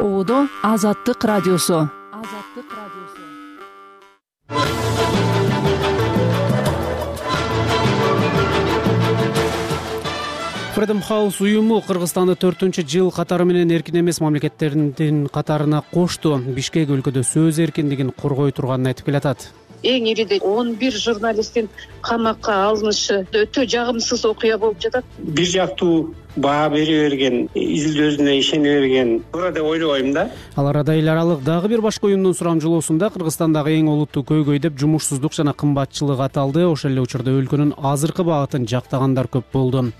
оодо азаттык радиосу. Азаттык радиосу фредем хаус уюму кыргызстанды төртүнчү жыл катары менен эркин эмес мамлекеттердин катарына кошту бишкек өлкөдө сөз эркиндигин коргой турганын айтып келатат. Эң ириде он бир журналисттин камакка алынышы өтө жагымсыз окуя болуп жатат. Бир жактуу баа бере берген изилдөөсүнө ишене берген. Туура деп ойлобойм да. Ал арада эл аралык дагы бир башка уюмдун сурамжылоосунда кыргызстандагы эң олуттуу көйгөй деп жумушсуздук жана кымбатчылык аталды. Ошол эле учурда өлкөнүн азыркы багытын жактагандар көп болду.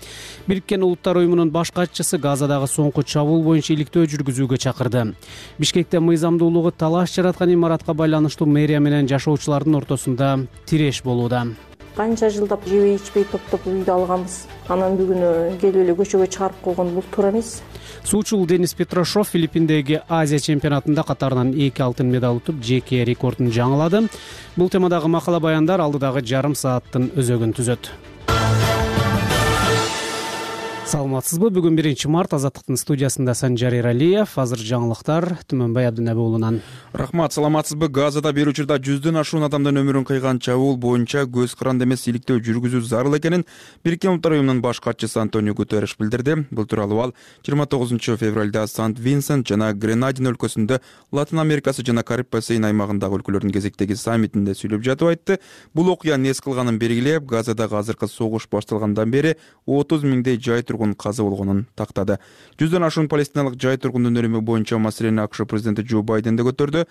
Бириккен улуттар уюмунун баш катчысы газадагы соңку чабуул боюнча иликтөө жүргүзүүгө чакырды. Бишкекте мыйзамдуулугу талаш жараткан имаратка байланыштуу мэрия менен жашоочулардын ортосунда тиреш болууда канча жылдап жебей ичпей топтоп үйдү алганбыз? Анан бүгүн келип эле көчөгө чыгарып койгон бул туура эмес. Суучул денис петрошов филиппиндеги азия чемпионатында катарынан эки алтын медаль утуп жеке рекордун жаңылады. Бул темадагы макала баяндар алдыдагы жарым сааттын өзөгүн түзөт саламатсызбы? Бүгүн биринчи март азаттыктын студиясында санжар эралиев азыр жаңылыктар түмөнбай абдинеби уулунан рахмат саламатсызбы? Газада бир учурда жүздөн ашуун адамдын өмүрүн кыйган чабуул боюнча көз каранды эмес иликтөө жүргүзүү зарыл экенин бириккен улуттар уюмунун баш катчысы антонио гутереш билдирди. Бул тууралуу ал жыйырма тогузунчу февралда сант винсент жана гренадин өлкөсүндө латын америкасы жана кариб бассейн аймагындагы өлкөлөрдүн кезектеги саммитинде сүйлөп жатып айтты. Бул окуянын эс кылганын белгилеп газадагы азыркы согуш башталгандан бери отуз миңдей жай тургун каза болгонун тактады. Жүздөн ашуун палестиналык жай тургундун өлүмү боюнча маселени акш президенти джо байден да көтөрдү.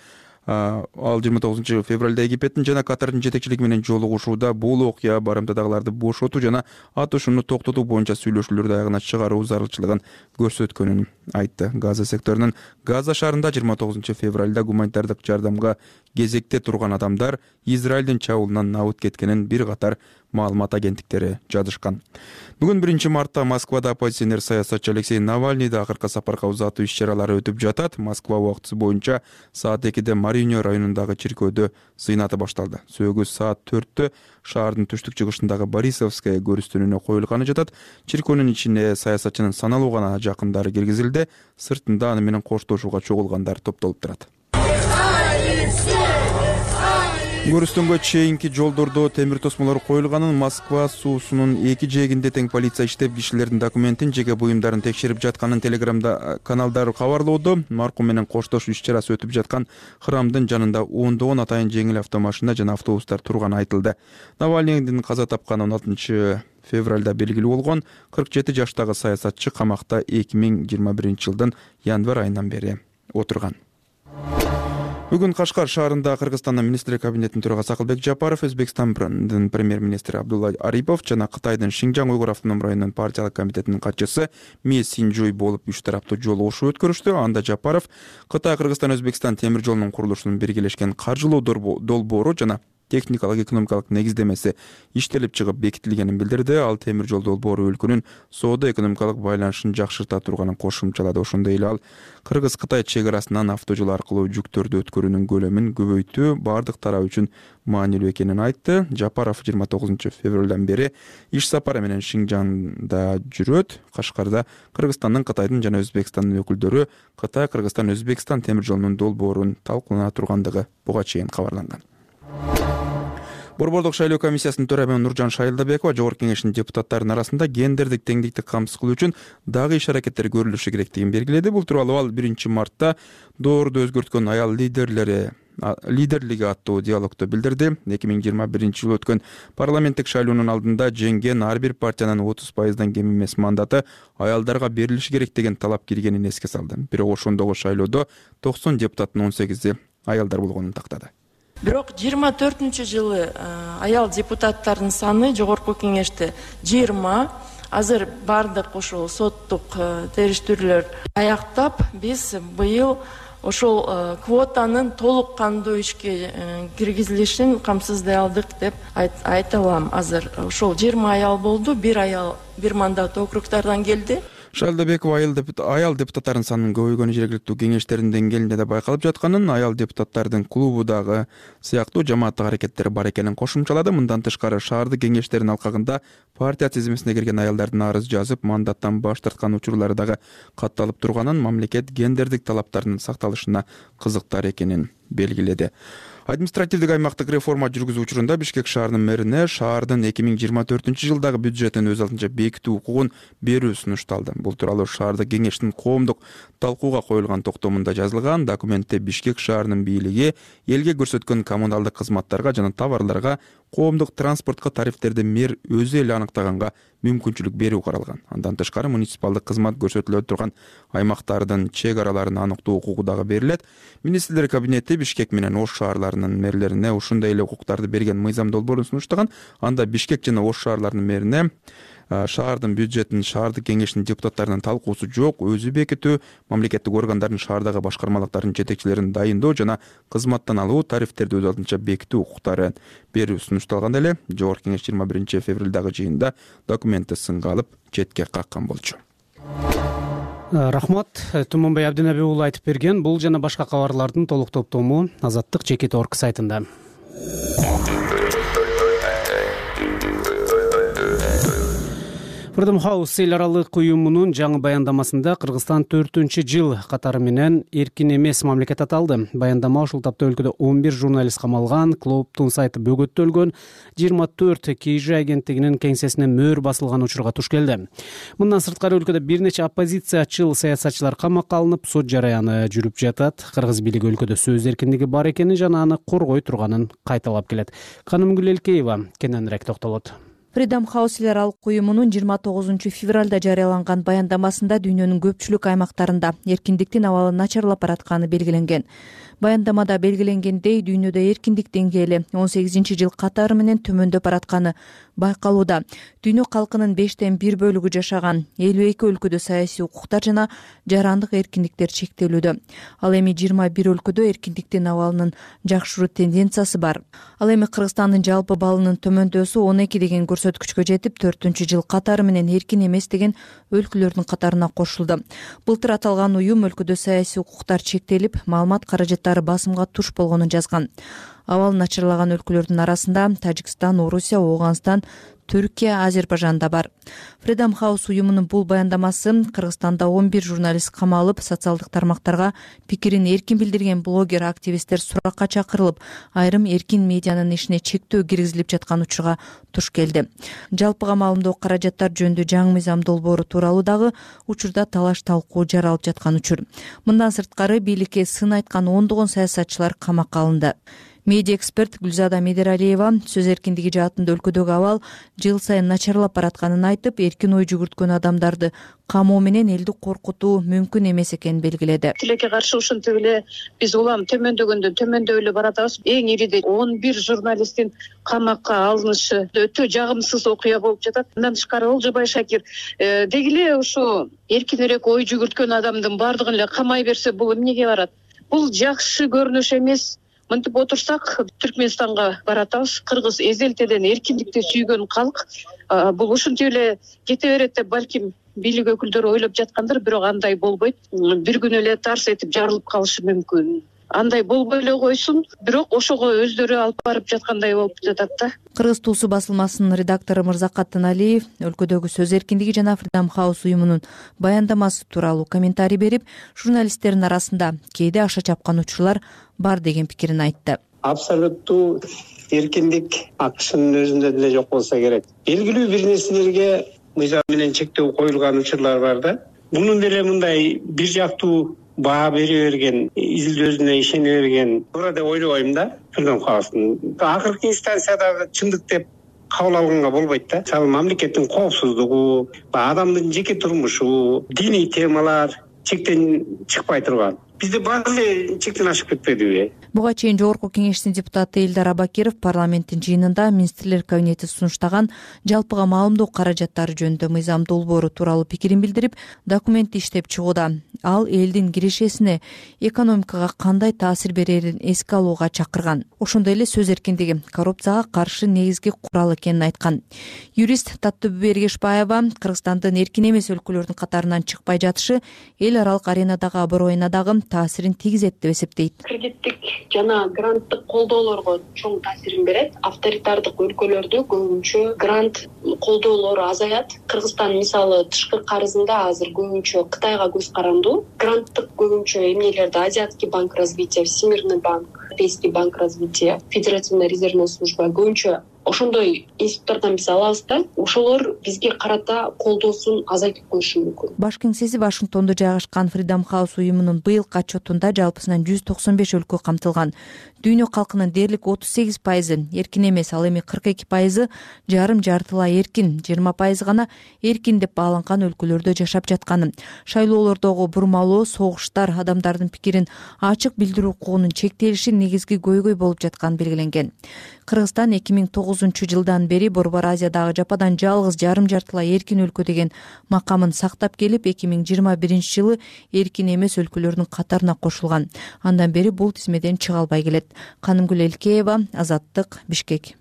Ал жыйырма тогузунчу февралда египеттин жана катардын жетекчилиги менен жолугушууда бул окуя барымтадагыларды бошотуу жана атышууну токтотуу боюнча сүйлөшүүлөрдү аягына чыгаруу зарылчылыгын көрсөткөнүн айтты. Газа секторунун газа шаарында жыйырма тогузунчу февралда гуманитардык жардамга кезекте турган адамдар израилдин чабуулунан абыт кеткенин бир катар маалымат агенттиктери жазышкан бүгүн биринчи мартта москвада оппозиционер саясатчы алексей навальныйды акыркы сапарга узатуу иш чаралары өтүп жатат. Москва убактысы боюнча саат экиде мариньо районундагы чиркөөдө сыйнаты башталды. Сөөгү саат төрттө шаардын түштүк чыгышындагы борисовская көрүстүнүнө коюлганы жатат. Чиркөөнүн ичине саясатчынын саналуу гана жакындары киргизилди сыртында аны менен коштошууга чогулгандар топтолуп турат көрүстөнгө чейинки жолдордо темир тосмолор коюлганын москва суусунун эки жээгинде тең полиция иштеп кишилердин документин жеке буюмдарын текшерип жатканын телеграмда э, каналдар кабарлоодо. Маркум менен коштошуу иш чарасы өтүп жаткан храмдын жанында ондогон атайын жеңил автомашина жана автобустар турганы айтылды. Навальныйдин каза тапканы он алтынчы февралда белгилүү болгон кырк жети жаштагы саясатчы камакта эки миң жыйырма биринчи жылдын январь айынан бери отурган бүгүн кашкар шаарында кыргызстандын министрлер кабинетинин төрагасы акылбек жапаров өзбекстандын премьер министри абдулла арипов жана кытайдын шинжаң уйгур автоном районунун партиялык комитетинин катчысы ме синжуй болуп үч тараптуу жолугушуу өткөрүштү. Анда жапаров кытай кыргызстан өзбекстан темир жолунун курулушунун биргелешкен каржылоо долбоору жана техникалык экономикалык негиздемеси иштелип чыгып бекитилгенин билдирди. Ал темир жол долбоору өлкөнүн соода экономикалык байланышын жакшырта турганын кошумчалады ошондой эле. Ал кыргыз кытай чек арасынан авто жол аркылуу жүктөрдү өткөрүүнүн көлөмүн көбөйтүү баардык тарап үчүн маанилүү экенин айтты. Жапаров жыйырма тогузунчу февралдан бери иш сапары менен шинжаңда жүрөт. Кашкарда кыргызстандын кытайдын жана өзбекстандын өкүлдөрү кытай кыргызстан өзбекстан темир жолунун долбоорун талкуулана тургандыгы буга чейин кабарланган борбордук шайлоо комиссиясынын төрайымы нуржан шайылдабекова жогорку кеңештин депутаттарынын арасында гендердик теңдикти камсыз кылуу үчүн дагы иш аракеттер көрүлүшү керектигин белгиледи бул тууралуу ал биринчи мартта доорду өзгөрткөн аял лидерлери лидерлиги аттуу диалогдо билдирди. эки миң жыйырма биринчи жылы өткөн парламенттик шайлоонун алдында жеңген ар бир партиянын отуз пайыздан кем эмес мандаты аялдарга берилиши керек деген талап киргенин эске салды. Бирок ошондогу шайлоодо токсон депутаттын он сегизи аялдар болгонун тактады бирок жыйырма төртүнчү жылы э, аял депутаттардын саны жогорку кеңеште жыйырма. Азыр баардык ушул соттук э, териштирүүлөр аяктап биз быйыл ошол э, квотанын толук кандуу ишке киргизилишин камсыздай алдык деп айта алам. Азыр ошол жыйырма аял болду бир аял бир мандат округдардан келди шайлдабекова аял депутаттардын санынын көбөйгөнү жергиликтүү кеңештердин деңгээлинде да байкалып жатканын аял депутаттардын клубу дагы сыяктуу жамааттык аракеттер бар экенин кошумчалады. Мындан тышкары шаардык кеңештердин алкагында партия тизмесине кирген аялдардын арыз жазып мандаттан баш тарткан учурлары дагы катталып турганын мамлекет гендердик талаптардын сакталышына кызыктар экенин белгиледи административдик аймактык реформа жүргүзүү учурунда бишкек шаарынын мэрине шаардын эки миң жыйырма төртүнчү жылдагы бюджетин өз алдынча бекитүү укугун берүү сунушталды. Бул тууралуу шаардык кеңештин коомдук талкууга коюлган токтомунда жазылган документте бишкек шаарынын бийлиги элге көрсөткөн коммуналдык кызматтарга жана товарларга коомдук транспортко тарифтерди мэр өзү эле аныктаганга мүмкүнчүлүк берүү каралган. Андан тышкары муниципалдык кызмат көрсөтүлө турган аймактардын чек араларын аныктоо укугу дагы берилет. Министрлер кабинети бишкек менен ош шаарларынын мэрлерине ушундай эле укуктарды берген мыйзам долбоорун сунуштаган. Анда бишкек жана ош шаарларынын мэрине шаардын бюджетин шаардык кеңештин депутаттарынын талкуусу жок. Өзү бекитүү мамлекеттик органдардын шаардагы башкармалыктардын жетекчилерин дайындоо жана кызматтан алуу тарифтерди өз алдынча бекитүү укуктары берүү сунушталганда эле жогорку кеңеш жыйырма биринчи февралдагы жыйында документти сынга алып четке каккан болчу. Рахмат. Туманбай абдинаби уулу айтып берген бул жана башка кабарлардын толук топтому азаттык жекит орг сайтында house эл аралык уюмунун жаңы баяндамасында кыргызстан төртүнчү жыл катары менен эркин эмес мамлекет аталды. Баяндама ушул тапта өлкөдө он бир журналист камалган клубтун сайты бөгөттөлгөн жыйырма төрт kж агенттигинин кеңсесине мөөр басылган учурга туш келди. Мындан сырткары өлкөдө бир нече оппозициячыл саясатчылар камакка алынып суд жараяны жүрүп жатат. Кыргыз бийлиги өлкөдө сөз эркиндиги бар экенин жана аны коргой турганын кайталап келет. Канымгүл элкеева кененирээк токтолот freedom house эл аралык уюмунун жыйырма тогузунчу февралда жарыяланган баяндамасында дүйнөнүн көпчүлүк аймактарында эркиндиктин абалы начарлап баратканы белгиленген баяндамада белгиленгендей дүйнөдө эркиндик деңгээли он сегизинчи жыл катары менен төмөндөп баратканы байкалууда. Дүйнө калкынын бештен бир бөлүгү жашаган элүү эки өлкөдө саясий укуктар жана жарандык эркиндиктер чектелүүдө. Ал эми жыйырма бир өлкөдө эркиндиктин абалынын жакшыруу тенденциясы бар. Ал эми кыргызстандын жалпы баллынын төмөндөсү он эки деген көрсөткүчкө жетип төртүнчү жыл катары менен эркин эмес деген өлкөлөрдүн катарына кошулду. Былтыр аталган уюм өлкөдө саясий укуктар чектелип маалымат каражаттары басымга туш болгонун жазган. Абалы начарлаган өлкөлөрдүн арасында тажикстан орусия ооганстан түркия азербайжан да бар. Freedom house уюмунун бул баяндамасы кыргызстанда он бир журналист камалып социалдык тармактарга пикирин эркин билдирген блогер активисттер суракка чакырылып айрым эркин медианын ишине чектөө киргизилип жаткан учурга туш келди. Жалпыга маалымдоо каражаттар жөнүндө жаңы мыйзам долбоору тууралуу дагы учурда талаш талкуу жаралып жаткан учур. Мындан сырткары бийликке сын айткан ондогон саясатчылар камакка алынды медиа эксперт гүлзада медералиева сөз эркиндиги жаатында өлкөдөгү абал жыл сайын начарлап баратканын айтып эркин ой жүгүрткөн адамдарды камоо менен элди коркутуу мүмкүн эмес экенин белгиледи. Тилекке каршы ушинтип эле биз улам төмөндөгөндөн төмөндөп эле баратабыз эң ириде он бир журналисттин камакка алынышы өтө жагымсыз окуя болуп жатат. Мындан тышкары олжобай шакир э, деги эле ушу эркинирээк ой жүгүрткөн адамдын баардыгын эле камай берсе бул эмнеге барат? Бул жакшы көрүнүш эмес мынтип отурсак түркмөнстанга баратабыз. Кыргыз эзелтеден эркиндикти сүйгөн калк бул ушинтип эле кете берет деп балким бийлик өкүлдөрү ойлоп жаткандыр бирок андай болбойт. Бир күнү эле тарс этип жарылып калышы мүмкүн. Андай болбой эле койсун бирок ошого өздөрү алып барып жаткандай болуп жатат да. Кыргыз туусу басылмасынын редактору мырзакатын алиев өлкөдөгү сөз эркиндиги жана freedom house уюмунун баяндамасы тууралуу комментарий берип журналисттердин арасында кээде аша чапкан учурлар бар деген пикирин айтты. Абсолюттуу эркиндик акшнын өзүндө деле жок болсо керек. Белгилүү бир нерселерге мыйзам менен чектөө коюлган учурлар бар да. Мунун деле мындай бир жактуу баа бере берген изилдөөсүнө ишене берген. Туура деп ойлобойм да акыркы инстанциядагы чындык деп кабыл алганга болбойт да. Мисалы мамлекеттин коопсуздугу адамдын жеке турмушу диний темалар чектен чыкпай турган бизде баары эле чектен ашып кетпедиби буга чейин жогорку кеңештин депутаты элдар абакиров парламенттин жыйынында министрлер кабинети сунуштаган жалпыга маалымдоо каражаттары жөнүндө мыйзам долбоору тууралуу пикирин билдирип документти иштеп чыгууда. Ал элдин кирешесине экономикага кандай таасир берерин эске алууга чакырган. Ошондой эле сөз эркиндиги коррупцияга каршы негизги курал экенин айткан. Юрист таттыбү эргешбаева кыргызстандын эркин эмес өлкөлөрдүн катарынан чыкпай жатышы эл аралык аренадагы аброюна дагы таасирин тийгизет деп эсептейт. Кредиттик жана гранттык колдоолорго чоң таасирин берет. Авторитардык өлкөлөрдө көбүнчө грант колдоолор азаят. Кыргызстан мисалы тышкы карызында азыр көбүнчө кытайга көз карандуу. Гранттык көбүнчө эмнелерди азиатский банк развития всемирный банк европейский банк развития федеративная резервная служба көбүнчө ошондой институттардан биз алабыз да. Ошолор бизге карата колдоосун азайтып коюшу мүмкүн. Баш кеңсеси вашингтондо жайгашкан фридом хаус уюмунун быйылкы отчетунда жалпысынан жүз токсон беш өлкө камтылган. Дүйнө калкынын дээрлик отуз сегиз пайызы эркин эмес ал эми кырк эки пайызы жарым жартылай эркин жыйырма пайызы гана эркин деп бааланган өлкөлөрдө жашап жатканын шайлоолордогу бурмалоо согуштар адамдардын пикирин ачык билдирүү укугунун чектелиши негизги көйгөй болуп жатканы белгиленген. Кыргызстан эки миң тогузунчу жылдан бери борбор азиядагы жападан жалгыз жарым жартылай эркин өлкө деген макамын сактап келип эки миң жыйырма биринчи жылы эркин эмес өлкөлөрдүн катарына кошулган. Андан бери бул тизмеден чыга албай келет. Канымгүл элкеева азаттык бишкек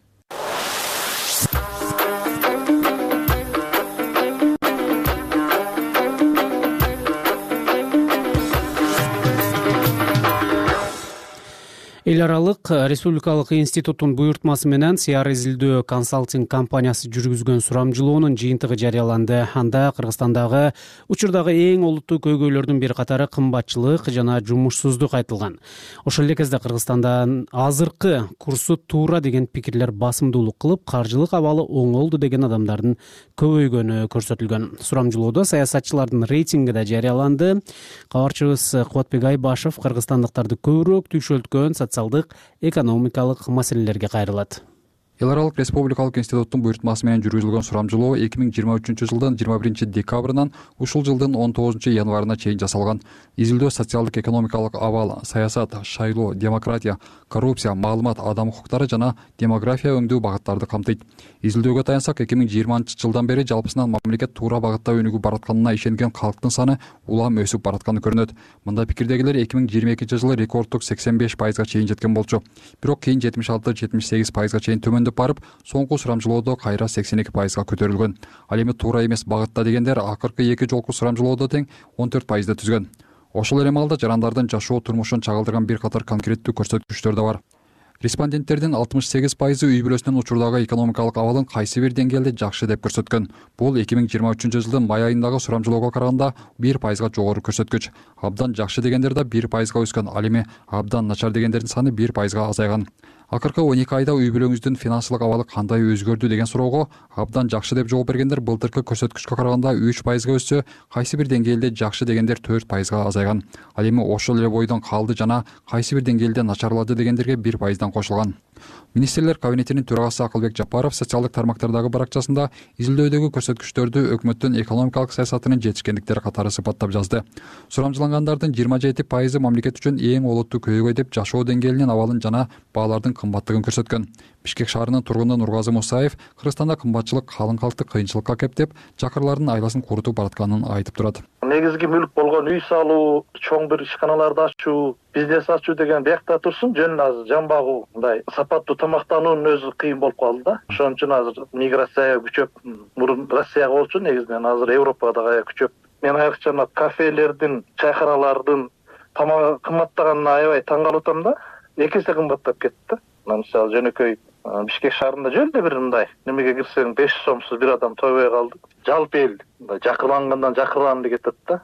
эл аралык республикалык институттун буйртмасы менен сиар изилдөө консалтинг компаниясы жүргүзгөн сурамжылоонун жыйынтыгы жарыяланды. Анда кыргызстандагы учурдагы эң олуттуу көйгөйлөрдүн бир катары кымбатчылык жана жумушсуздук айтылган. Ошол эле кезде кыргызстандан азыркы курсу туура деген пикирлер басымдуулук кылып каржылык абалы оңолду деген адамдардын көбөйгөнү көрсөтүлгөн. Сурамжылоодо саясатчылардын рейтинги да жарыяланды. Кабарчыбыз кубатбек айбашев кыргызстандыктарды көбүрөөк түйшөлткөн экономикалык маселелерге кайрылат эл аралык республикалык институттун буйртмасы менен жүргүзүлгөн сурамжылоо эки миң жыйырма үчүнчү жылдын жыйырма биринчи декабрынан ушул жылдын он тогузунчу январына чейин жасалган изилдөө социалдык экономикалык абал саясат шайлоо демократия коррупция маалымат адам укуктары жана демография өңдүү багыттарды камтыйт. Изилдөөгө таянсак эки миң жыйырманчы жылдан бери жалпысынан мамлекет туура багытта өнүгүп баратканына ишенген калктын саны улам өсүп баратканы көрүнөт. Мындай пикирдегилер эки миң жыйырма экинчи жылы рекорддук сексен беш пайызга чейин жеткен болчу. Бирок кийин жетимиш алты жетимиш сегиз пайызга чейин төмөндөп барып соңку сурамжылоодо кайра сексен эки пайызга көтөрүлгөн. Ал эми туура эмес багытта дегендер акыркы эки жолку сурамжылоодо тең он төрт пайызды түзгөн. Ошол эле маалда жарандардын жашоо турмушун чагылдырган бир катар конкреттүү көрсөткүчтөр да бар. Респонденттердин алтымыш сегиз пайызы үй бүлөсүнүн учурдагы экономикалык абалын кайсы бир деңгээлде жакшы деп көрсөткөн. Бул эки миң жыйырма үчүнчү жылдын май айындагы сурамжылоого караганда бир пайызга жогору көрсөткүч. Абдан жакшы дегендер да бир пайызга өскөн. Ал эми абдан начар дегендердин саны бир пайызга азайган акыркы он эки айда үй бүлөңүздүн финансылык абалы кандай өзгөрдү деген суроого абдан жакшы деп жооп бергендер былтыркы көрсөткүчкө караганда үч пайызга өссө кайсы бир деңгээлде жакшы дегендер төрт пайызга азайган. Ал эми ошол эле бойдон калды жана кайсы бир деңгээлде начарлады дегендерге бир пайыздан кошулган. Министрлер кабинетинин төрагасы акылбек жапаров социалдык тармактардагы баракчасында изилдөөдөгү көрсөткүчтөрдү өкмөттүн экономикалык саясатынын жетишкендиктери катары сыпаттап жазды. Сурамжылангандардын жыйырма жети пайызы мамлекет үчүн эң олуттуу көйгөй деп жашоо деңгээлинин абалын жана баалардын кымбаттыгын көрсөткөн. Бишкек шаарынын тургуну нургазы мусаев кыргызстанда кымбатчылык калың калкты кыйынчылыкка кептеп чакырлардын айласын курутуп баратканын айтып турат. Негизги мүлк болгон үй салуу чоң бир ишканаларды ачуу бизнес ачуу деген биякта турсун. Жөн азыр жан багуу мындай сапаттуу тамактануунун өзү кыйын болуп калды да. Ошон үчүн азыр миграция күчөп мурун россияга болчу негизинен. Азыр европада дагы күчөп. Мен айрыкча мына кафелердин чайкаралардын тамагы кымбаттаганына аябай таң калып атам да. Эки эсе кымбаттап кетти да мисалы жөнөкөй бишкек шаарында жөн эле бир мындай. Немеге кирсең беш сомсуз бир адам тойбой калды. Жалпы эл мындай жакырлангандан жакырланып атат да.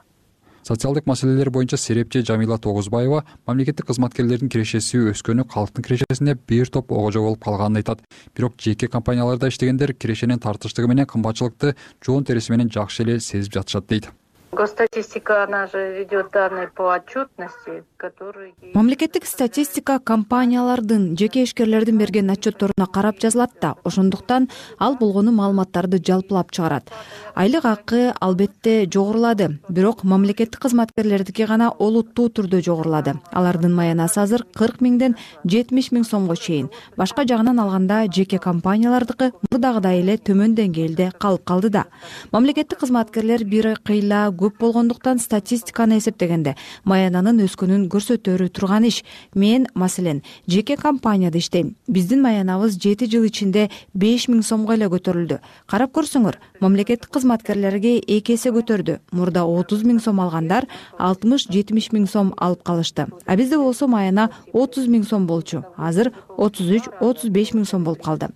Социалдык маселелер боюнча серепчи жамила тогузбаева мамлекеттик кызматкерлердин кирешеси өскөнү калктын кирешесине бир топ огожо болуп калганын айтат. Бирок жеке компанияларда иштегендер кирешенин тартыштыгы менен кымбатчылыкты жоон териси менен жакшы эле сезип жатышат дейт госстатистика она же ведет данные по отчетности которые мамлекеттик статистика компаниялардын жеке ишкерлердин берген отчетторуна карап жазылат да ошондуктан ал болгону маалыматтарды жалпылап чыгарат. Айлык акы албетте жогорулады бирок мамлекеттик кызматкерлердики гана олуттуу түрдө жогорулады. Алардын маянасы азыр кырк миңден жетимиш миң сомго чейин. Башка жагынан алганда жеке компаниялардыкы мурдагыдай эле төмөн деңгээлде калып калды да. Мамлекеттик кызматкерлер бир кыйла көп болгондуктан статистиканы эсептегенде маянанын өскөнүн көрсөтөрү турган иш. Мен маселен жеке компанияда иштейм. Биздин маянабыз жети жыл ичинде беш миң сомго эле көтөрүлдү. Карап көрсөңөр мамлекеттик кызматкерлерге эки эсе көтөрдү. Мурда отуз миң сом алгандар алтымыш жетимиш миң сом алып калышты. А бизде болсо маяна отуз миң сом болчу. Азыр отуз үч отуз беш миң сом болуп калды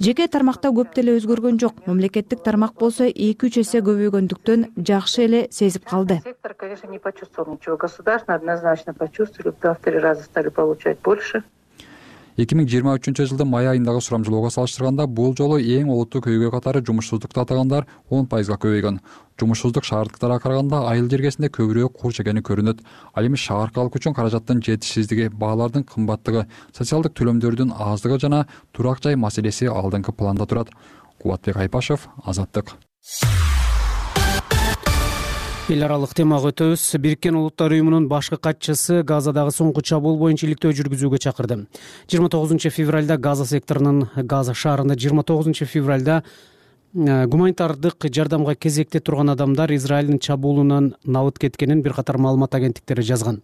жеке тармакта көп деле өзгөргөн жок. Мамлекеттик тармак болсо эки үч эсе көбөйгөндүктөн жакшы эле сезип калды. Сектор конечно не почувствовал ничего. Государственный однозначно почувствовали в два в три раза стали получать больше эки миң жыйырма үчүнчү жылдын май айындагы сурамжылоого салыштырганда бул жолу эң олуттуу көйгөй катары жумушсуздукту атагандар он пайызга көбөйгөн жумушсуздук шаардыктарга караганда айыл жергесинде көбүрөөк кур чегени көрүнөт. Ал эми шаар калк үчүн каражаттын жетишсиздиги баалардын кымбаттыгы социалдык төлөмдөрдүн аздыгы жана турак жай маселеси алдыңкы планда турат. Кубатбек айпашев азаттык эл аралык темага өтөбүз. Бириккен улуттар уюмунун башкы катчысы газадагы соңку чабуул боюнча иликтөө жүргүзүүгө чакырды. Жыйырма тогузунчу февралда газа секторунун газа шаарында жыйырма тогузунчу февралда э, гуманитардык жардамга кезекте турган адамдар израилдин чабуулунан набыт кеткенин бир катар маалымат агенттиктери жазган.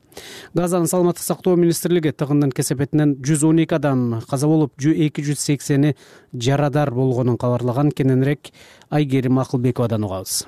Газанын саламаттык сактоо министрлиги тыгындын кесепетинен жүз он эки адам каза болуп эки жүз сексени жарадар болгонун кабарлаган кененирээк айгерим акылбековадан угабыз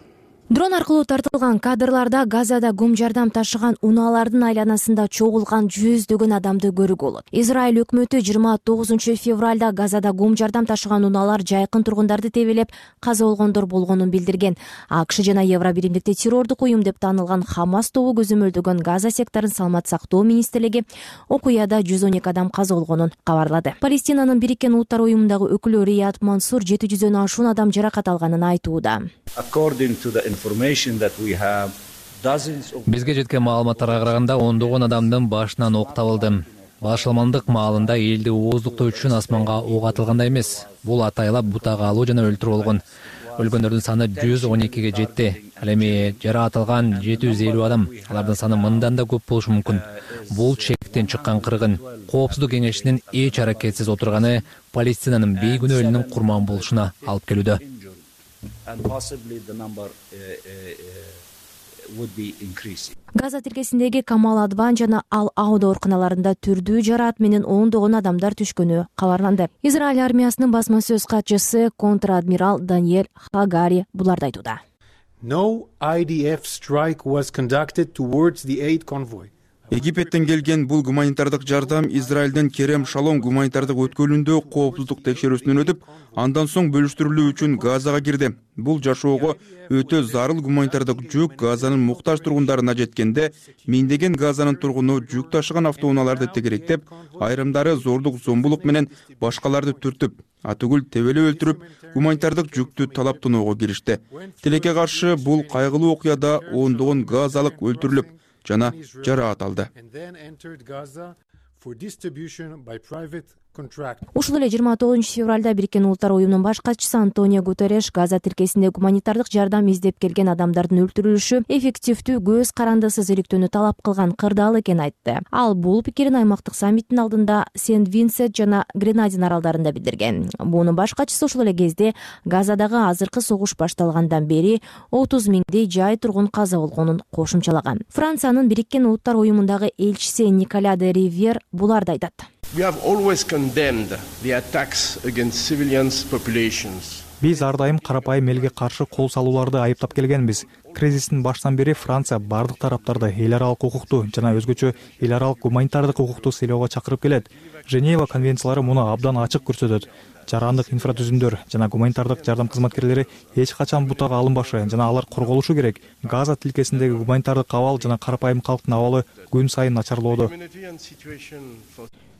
дрон аркылуу тартылган кадрларда газада гум жардам ташыган унаалардын айланасында чогулган жүздөгөн адамды көрүүгө болот. Израиль өкмөтү жыйырма тогузунчу февралда газада гум жардам ташыган унаалар жайкын тургундарды тебелеп каза болгондор болгонун билдирген. Акш жана евро биримдикте террордук уюм деп таанылган хамас тобу көзөмөлдөгөн газа секторун саламаттык сактоо министрлиги окуяда жүз он эки адам каза болгонун кабарлады. Палестинанын бириккен улуттар уюмундагы өкүлү рият мансур жети жүздөн ашуун адам жаракат алганын айтууда бизге жеткен маалыматтарга караганда ондогон адамдын башынан ок табылды. Башаламандык маалында элди ооздуктоо үчүн асманга ок атылгандай эмес бул атайлап бутага алуу жана өлтүрүү болгон. Өлгөндөрдүн саны жүз он экиге жетти. Ал эми жаракат алган жети жүз элүү адам алардын саны мындан да көп болушу мүмкүн. Бул чектен чыккан кыргын коопсуздук кеңешинин эч аракетсиз отурганы палестинанын бейгүнөө элинин курман болушуна алып келүүдө газа тилкесиндеги камал адван жана ал ауд ооруканаларында түрдүү жараат менен ондогон адамдар түшкөнү кабарланды. Израиль армиясынын басма сөз катчысы контр адмирал даниэль хагари буларды айтууда египеттен келген бул гуманитардык жардам израилдин керем шалом гуманитардык өткөлүндө коопсуздук текшерүүсүнөн өтүп андан соң бөлүштүрүлүү үчүн газага кирди. Бул жашоого өтө зарыл гуманитардык жүк газанын муктаж тургундарына жеткенде миңдеген газанын тургуну жүк ташыган автоунааларды тегеректеп айрымдары зордук зомбулук менен башкаларды түртүп атүгүл тебелеп өлтүрүп гуманитардык жүктү талап тоноого киришти. Тилекке каршы бул кайгылуу окуяда ондогон газалык өлтүрүлүп жана жараат алды ушул эле жыйырма тогузунчу февралда бириккен улуттар уюмунун баш катчысы антонио гутереш газа тилкесинде гуманитардык жардам издеп келген адамдардын өлтүрүлүшү эффективдүү көз карандысыз иликтөөнү талап кылган кырдаал экенин айтты. Ал бул пикирин аймактык саммиттин алдында сент винсент жана гренадин аралдарында билдирген. Буунун баш катчысы ушул эле кезде газадагы азыркы согуш башталгандан бери отуз миңдей жай тургун каза болгонун кошумчалаган. Франциянын бириккен улуттар уюмундагы элчиси николя де ривьер буларды айтат биз ар дайым карапайым элге каршы кол салууларды айыптап келгенбиз. Кризистин башынан бери франция баардык тараптарды эл аралык укукту жана өзгөчө эл аралык гуманитардык укукту сыйлоого чакырып келет. Женева конвенциялары муну абдан ачык көрсөтөт. Жарандык инфратүзүмдөр жана гуманитардык жардам кызматкерлери эч качан бутага алынбашы жана алар корголушу керек. Газа тилкесиндеги гуманитардык абал жана карапайым калктын абалы күн сайын начарлоодо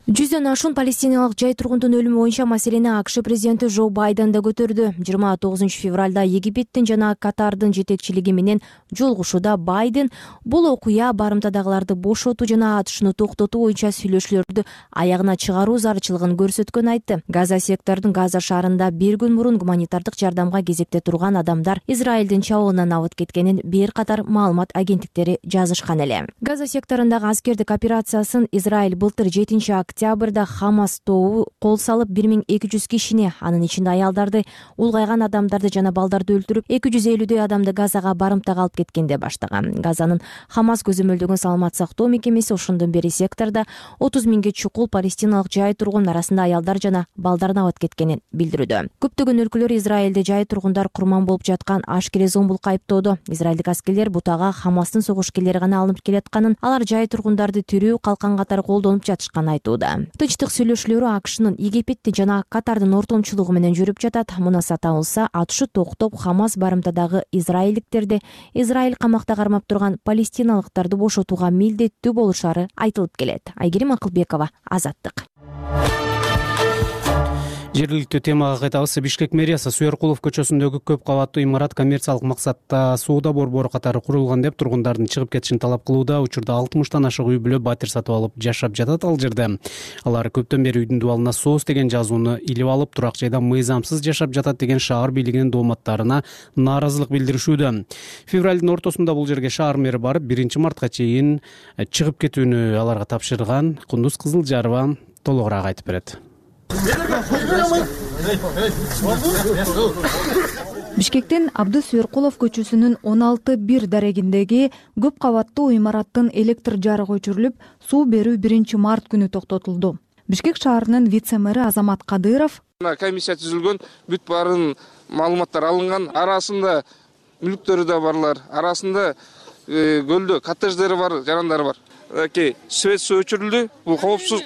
жүздөн ашуун палестиналык жай тургундун өлүмү боюнча маселени акш президенти жо байден да көтөрдү. Жыйырма тогузунчу февралда египеттин жана катардын жетекчилиги менен жолугушууда байден бул окуя барымтадагыларды бошотуу жана атышууну токтотуу боюнча сүйлөшүүлөрдү аягына чыгаруу зарылчылыгын көрсөткөнүн айтты. Газа сектордун газа шаарында бир күн мурун гуманитардык жардамга кезекте турган адамдар израилдин чабуулунан абыт кеткенин бир катар маалымат агенттиктери жазышкан эле. Газа секторундагы аскердик операциясын израиль былтыр жетинчи октябрда хамас тобу кол салып бир миң эки жүз кишини анын ичинде аялдарды улгайган адамдарды жана балдарды өлтүрүп эки жүз элүүдөй адамды газага барымтага алып кеткенде баштаган. Газанын хамас көзөмөлдөгөн саламаттык сактоо мекемеси ошондон бери сектордо отуз миңге чукул палестиналык жай тургун арасында аялдар жана балдардын абат кеткенин билдирүүдө. Көптөгөн өлкөлөр израилде жай тургундар курман болуп жаткан ашкере зомбулукка айыптоодо израилдик аскерлер бутага хамастын согушкерлери гана алынып келатканын алар жай тургундарды тирүү калкан катары колдонуп жатышканын айтууда тынчтык сүйлөшүүлөрү акшнын египеттин жана катардын ортомчулугу менен жүрүп жатат. Муна сатабылса атышу токтоп хамас барымтадагы израилдиктерди израиль камакта кармап турган палестиналыктарды бошотууга милдеттүү болушары айтылып келет. Айгерим акылбекова азаттык жергиликтүү темага кайтабыз. Бишкек мэриясы суяркулов көчөсүндөгү көп кабаттуу имарат коммерциялык максатта соода борбору катары курулган деп тургундардын чыгып кетишин талап кылууда учурда алтымыштан ашык үй бүлө батир сатып алып жашап жатат ал жерде. Алар көптөн бери үйдүн дубалына соос деген жазууну илип алып турак жайда мыйзамсыз жашап жатат деген шаар бийлигинин дооматтарына нааразылык билдиришүүдө. Февралдын ортосунда бул жерге шаар мэри барып биринчи мартка чейин чыгып кетүүнү аларга тапшырган кундуз кызылжарова толугураак айтып берет бишкектин абдыс суяркулов көчөсүнүн он алты бир дарегиндеги көп кабаттуу имараттын электр жарыгы өчүрүлүп суу берүү биринчи март күнү токтотулду. Бишкек шаарынын вице мэри азамат кадыров комиссия түзүлгөн бүт баарын маалыматтар алынган арасында мүлктөрү да барлар арасында э, көлдө коттедждери бар жарандары бар мынакей свет суу өчүрүлдү. Бул коопсуз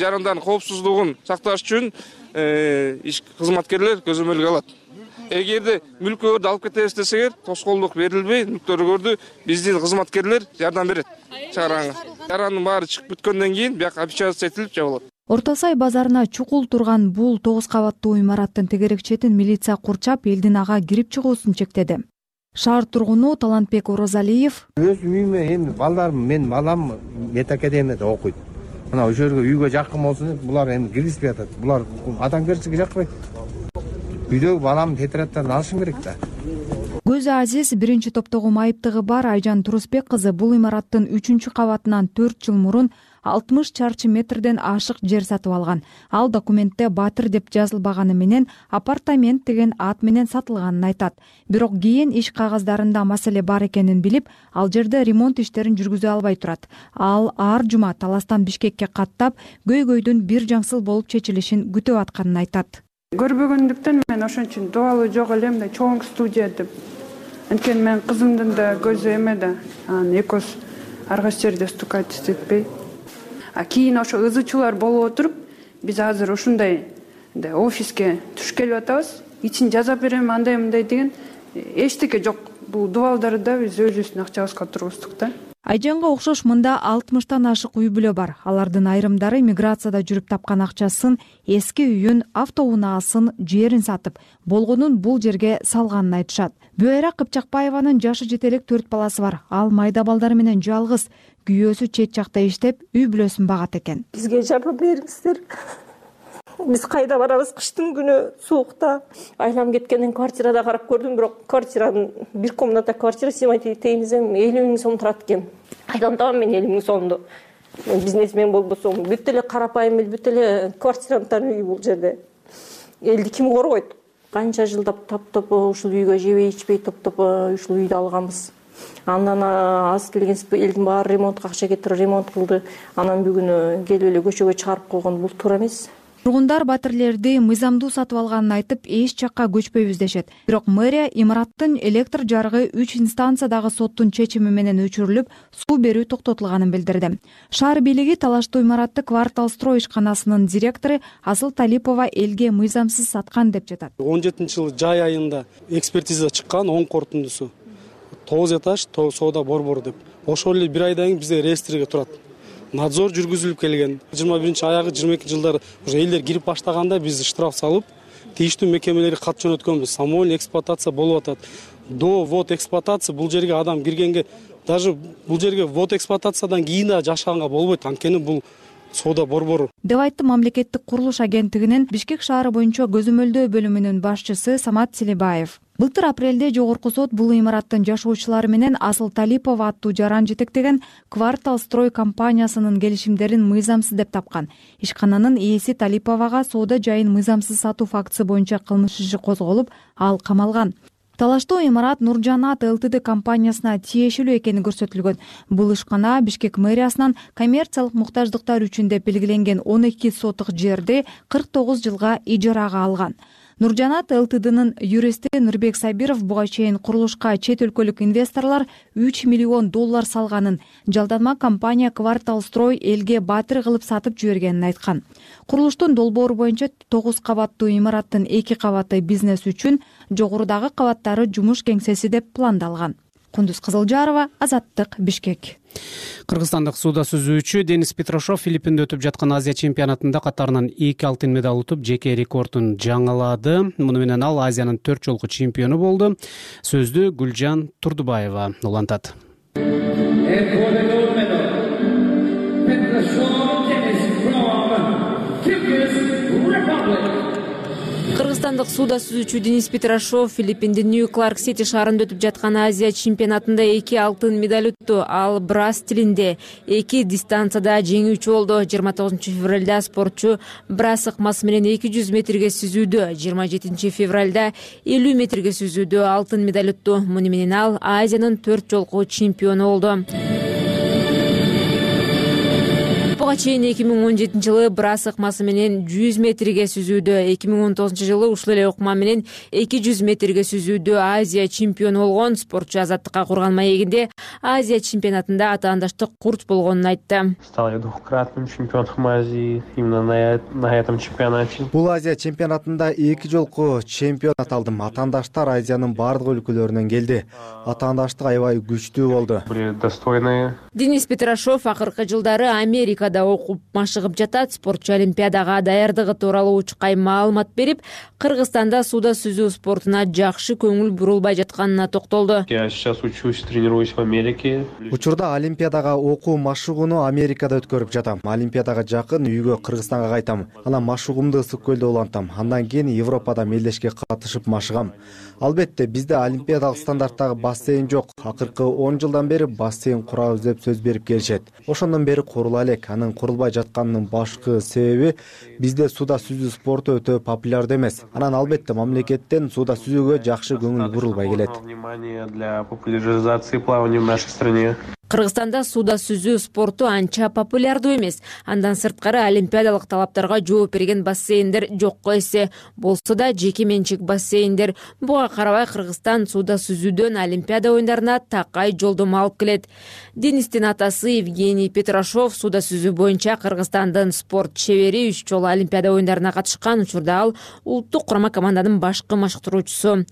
жарандардын коопсуздугун сакташ үчүн э, кызматкерлер көзөмөлгө алат. Эгерде мүлкүңөрдү алып кетебиз десеңер тоскоолдук берилбей мүлктөрүңөрдү биздин кызматкерлер жардам берет. Чыгарганга жарандын баары чыгып бүткөндөн кийин бияка опечататься этилип жабылат. Орто сай базарына чукул турган бул тогуз кабаттуу имараттын тегерек четин милиция курчап элдин ага кирип чыгуусун чектеди шаар тургуну талантбек оразалиев өз үйүмө эми балдарым менин балам мед академияда окуйт. Мына ошол жерге үйгө жакын болсун деп булар эми киргизбей атат булар адамгерчилиги жакпайт үйдөгү баламдын тетрадьдарын алышым керек да. Көзү азиз биринчи топтогу майыптыгы бар айжан турусбек кызы бул имараттын үчүнчү кабатынан төрт жыл мурун алтымыш чарчы метрден ашык жер сатып алган. Ал документте батир деп жазылбаганы менен апартамент деген ат менен сатылганын айтат. Бирок кийин иш кагаздарында маселе бар экенин билип ал жерде ремонт иштерин жүргүзө албай турат. Ал ар жума таластан бишкекке каттап көйгөйдүн бир жаңсыл болуп чечилишин күтүп атканын айтат. Көрбөгөндүктөн мен ошон үчүн дубалы жок эле мындай чоң студия деп. Анткени менин кызымдын да көзү эме да. Анан экөөбүз ар кайсы жерде стукать истетпей кийин ошо ызы чуулар болуп отуруп биз азыр ушундай мындай офиске түшүп келип атабыз. Ичин жасап берем андай мындай деген эчтеке жок. Бул дубалдарды да биз өзүбүздүн акчабызга тургуздук да. Айжанга окшош мында алтымыштан ашык үй бүлө бар. Алардын айрымдары миграцияда жүрүп тапкан акчасын эски үйүн автоунаасын жерин сатып болгонун бул жерге салганын айтышат. Бүайра кыпчакбаеванын жашы жете элек төрт баласы бар. Ал майда балдары менен жалгыз күйөөсү чет жакта иштеп үй бүлөсүн багат экен. Бизге жардам бериңиздер. Биз кайда барабыз? Кыштын күнү суукта. Айлам кеткенден квартирада карап көрдүм бирок квартиранын бир комната квартира сыймай этейин десем элүү миң сом турат экен. Кайдан табам мен элүү миң сомду мен бизнесмен болбосом. Бүт эле карапайым эл бүт эле квартиранттардын үйү бул жерде. Элди ким коргойт? Канча жылдап топтоп ушул үйгө жебей ичпей топтоп ушул үйдү алганбыз андан аз келген элдин баары ремонтко акча кетирип ремонт кылды. Анан бүгүнү келип эле көчөгө чыгарып койгон бул туура эмес. Тургундар батирлерди мыйзамдуу сатып алганын айтып эч жакка көчпөйбүз дешет. Бирок мэрия имараттын электр жарыгы үч инстанциядагы соттун чечими менен өчүрүлүп суу берүү токтотулганын билдирди. Шаар бийлиги талаштуу имаратты квартал строй ишканасынын директору асыл талипова элге мыйзамсыз саткан деп жатат. Он жетинчи жылы жай айында экспертиза чыккан оң корутундусу тогуз этаж соода борбору деп. Ошол эле бир айдан кийин бизде реестрге турат. Надзор жүргүзүлүп келген. Жыйырма биринчи аягы жыйырма экинчи жылдары уже элдер кирип баштаганда биз штраф салып тийиштүү мекемелерге кат жөнөткөнбүз. Самовольный эксплуатация болуп атат. До ввод эксплуатация бул жерге адам киргенге даже бул жерге ввод эксплуатациядан кийин дагы жашаганга болбойт. Анткени бул соода борбору деп айтты мамлекеттик курулуш агенттигинин бишкек шаары боюнча көзөмөлдөө бөлүмүнүн башчысы самат селибаев былтыр апрелде жогорку сот бул имараттын жашоочулары менен асыл талипова аттуу жаран жетектеген квартал строй компаниясынын келишимдерин мыйзамсыз деп тапкан. Ишкананын ээси талиповага соода жайын мыйзамсыз сатуу фактысы боюнча кылмыш иши козголуп ал камалган талаштуу имарат нуржанат лтд компаниясына тиешелүү экени көрсөтүлгөн. Бул ишкана бишкек мэриясынан коммерциялык муктаждыктар үчүн деп белгиленген он эки сотук жерди кырк тогуз жылга ижарага алган нуржанат лтднын юристи нурбек сабиров буга чейин курулушка чет өлкөлүк инвесторлор үч миллион доллар салганын жалданма компания квартал строй элге баатыр кылып сатып жибергенин айткан. Курулуштун долбоору боюнча тогуз кабаттуу имараттын эки кабаты бизнес үчүн жогорудагы кабаттары жумуш кеңсеси деп пландалган кундуз кызылжарова азаттык бишкек. Кыргызстандык сууда сүзүүчү денис петрошов филиппинде өтүп жаткан азия чемпионатында катарынан эки алтын медаль утуп жеке рекордун жаңылады. Муну менен ал азиянын төрт жолку чемпиону болду. Сөздү гүлжан турдубаева улантат кыргызстандык сууда сүзүүчү денис петрошов филиппиндин нью кларк сити шаарында өтүп жаткан азия чемпионатында эки алтын медаль утту ал брас стилинде эки дистанцияда жеңүүчү болду. Жыйырма тогузунчу февралда спортчу брас ыкмасы менен эки жүз метрге сүзүүдө. Жыйырма жетинчи февралда элүү метрге сүзүүдө алтын медаль утту муну менен ал азиянын төрт жолку чемпиону болду буга чейин эки миң он жетинчи жылы брас ыкмасы менен жүз метрге сүзүүдө. эки миң он тогузунчу жылы ушул эле ыкма менен эки жүз метрге сүзүүдө азия чемпиону болгон спортчу азаттыкка курган маегинде азия чемпионатында атаандаштык курч болгонун айтты. Стал я двукратным чемпионом азии именно на этом чемпионате. Бул азия чемпионатында эки жолку чемпион аталдым атаандаштар азиянын баардык өлкөлөрүнөн келди. Атаандаштык аябай күчтүү болду. Были достойные. Денис петрошов акыркы жылдары америкада окуп машыгып жатат спортчу олимпиадага даярдыгы тууралуу учкай маалымат берип кыргызстанда сууда сүзүү спортуна жакшы көңүл бурулбай жатканына токтолду. Я сейчас учусь тренируюсь в америке. Учурда олимпиадага окуу машыгууну америкада өткөрүп жатам. Олимпиадага жакын үйгө кыргызстанга кайтам. Анан машыгуумду ысык көлдө улантам. Андан кийин европада мелдешке катышып машыгам. Албетте бизде олимпиадалык стандарттагы бассейн жок. Акыркы он жылдан бери бассейн курабыз деп сөз берип келишет. Ошондон бери курула элек анын курулбай жатканынын башкы себеби бизде сууда сүзүү спорту өтө популярдуу эмес. Анан албетте мамлекеттен сууда сүзүүгө жакшы көңүл бурулбай келет. Внимание для популяризации плавания в нашей стране. Кыргызстанда сууда сүзүү спорту анча популярдуу эмес. Андан сырткары олимпиадалык талаптарга жооп берген бассейндер жокко эсе болсо да жеке менчик бассейндер. Буга карабай кыргызстан сууда сүзүүдөн олимпиада оюндарына такай жолдомо алып келет. Денистин атасы евгений петрошов сууда сүзүү боюнча кыргызстандын спорт чебери үч жолу олимпиада оюндарына катышкан учурда ал улуттук курама команданын башкы машыктыруучусу.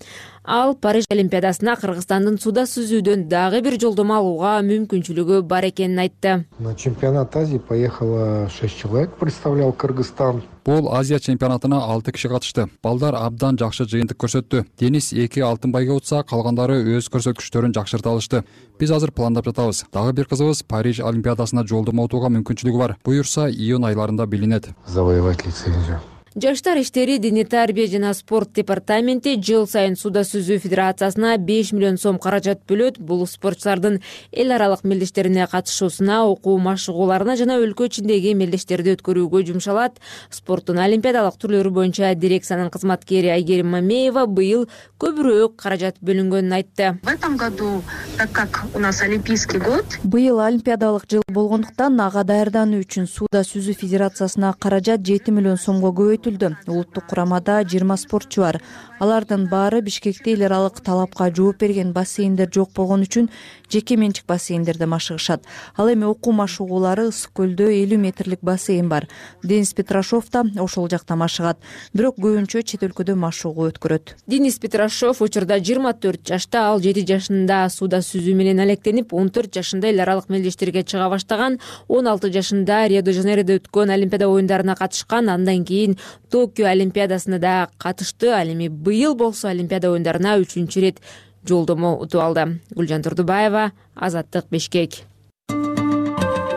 Ал париж олимпиадасына кыргызстандын сууда сүзүүдөн дагы бир жолдомо алууга мүмкүнчүлүгү бар экенин айтты. На чемпионат азии поехало шесть человек представлял кыргызстан бул азия чемпионатына алты киши катышты. Балдар абдан жакшы жыйынтык көрсөттү. Денис эки алтын байге утса калгандары өз көрсөткүчтөрүн жакшырта алышты. Биз азыр пландап жатабыз. Дагы бир кызыбыз париж олимпиадасына жолдомо утууга мүмкүнчүлүгү бар. Буюрса июнь айларында билинет. Завоевать лицензию жаштар иштери дене тарбия жана спорт департаменти жыл сайын сууда сүзүү федерациясына беш миллион сом каражат бөлөт. Бул спортчулардын эл аралык мелдештерине катышуусуна окуу машыгууларына жана өлкө ичиндеги мелдештерди өткөрүүгө жумшалат. Спорттун олимпиадалык түрлөрү боюнча дирекциянын кызматкери айгерим мамеева быйыл көбүрөөк каражат бөлүнгөнүн айтты. В этом году так как у нас олимпийский год быйыл олимпиадалык жыл болгондуктан ага даярдануу үчүн сууда сүзүү федерациясына каражат жети миллион сомго көбөйтүлдү улуттук курамада жыйырма спортчу бар. Алардын баары бишкекте эл аралык талапка жооп берген бассейндер жок болгон үчүн жеке менчик бассейндерде машыгышат. Ал эми окуу машыгуулары ысык көлдө элүү метрлик бассейн бар. Денис петрошов да ошол жакта машыгат. Бирок көбүнчө чет өлкөдө машыгуу өткөрөт. Денис петрошов учурда жыйырма төрт жашта ал жети жашында сууда сүзүү менен алектенип он төрт жашында эл аралык мелдештерге чыга баштаган он алты жашында рио де жанейродо өткөн олимпиада оюндарына катышкан андан кийин токио олимпиадасына да катышты. Ал эми быйыл болсо олимпиада оюндарына үчүнчү ирет жолдомо утуп алды. Гүлжан турдубаева азаттык бишкек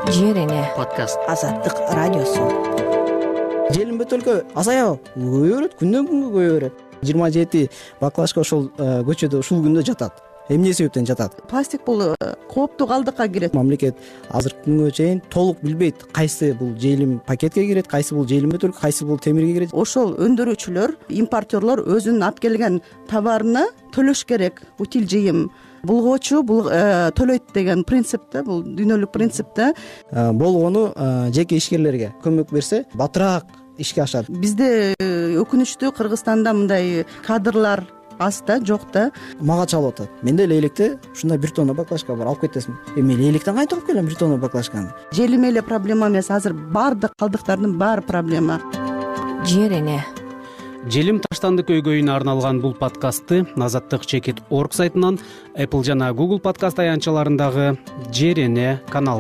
жер эне. Подкаст. Азаттык радиосу желим бөтөлкө азаябы көбөйө берет күндөн күнгө көбөйө берет жыйырма жети баклажка ошол э, көчөдө ушул күндө жатат эмне себептен жатат? Пластик бул э, кооптуу калдыкка кирет. Мамлекет азыркы күнгө чейин толук билбейт кайсы бул жыйылым пакетке кирет кайсы бул жыйылым бөтөлкө кайсы бул темирге кирет. Ошол өндүрүүчүлөр импортерлор өзүнүн алып келген товарына төлөш керек. Утиль жыйым булгоочу э, төлөйт деген принцип да бул дүйнөлүк принцип да э, болгону жеке ишкерлерге көмөк берсе батыраак ишке ашат. Бизде өкүнүчтүү кыргызстанда мындай кадрлар аз да жок да. Мага чалып атат. Менде лейликте ушундай бир тонна баклажка бар. Алып кетесиңби эми мен лейликтен кантип алып келем бир тонна баклажканы. Желим эле проблема эмес. Азыр баардык калдыктардын баары проблема. Жер эне. Желим таштанды көйгөйүнө арналган бул подкастты азаттык чекит орг сайтынан apple жана google подкаст аянтчаларындагы жер эне канал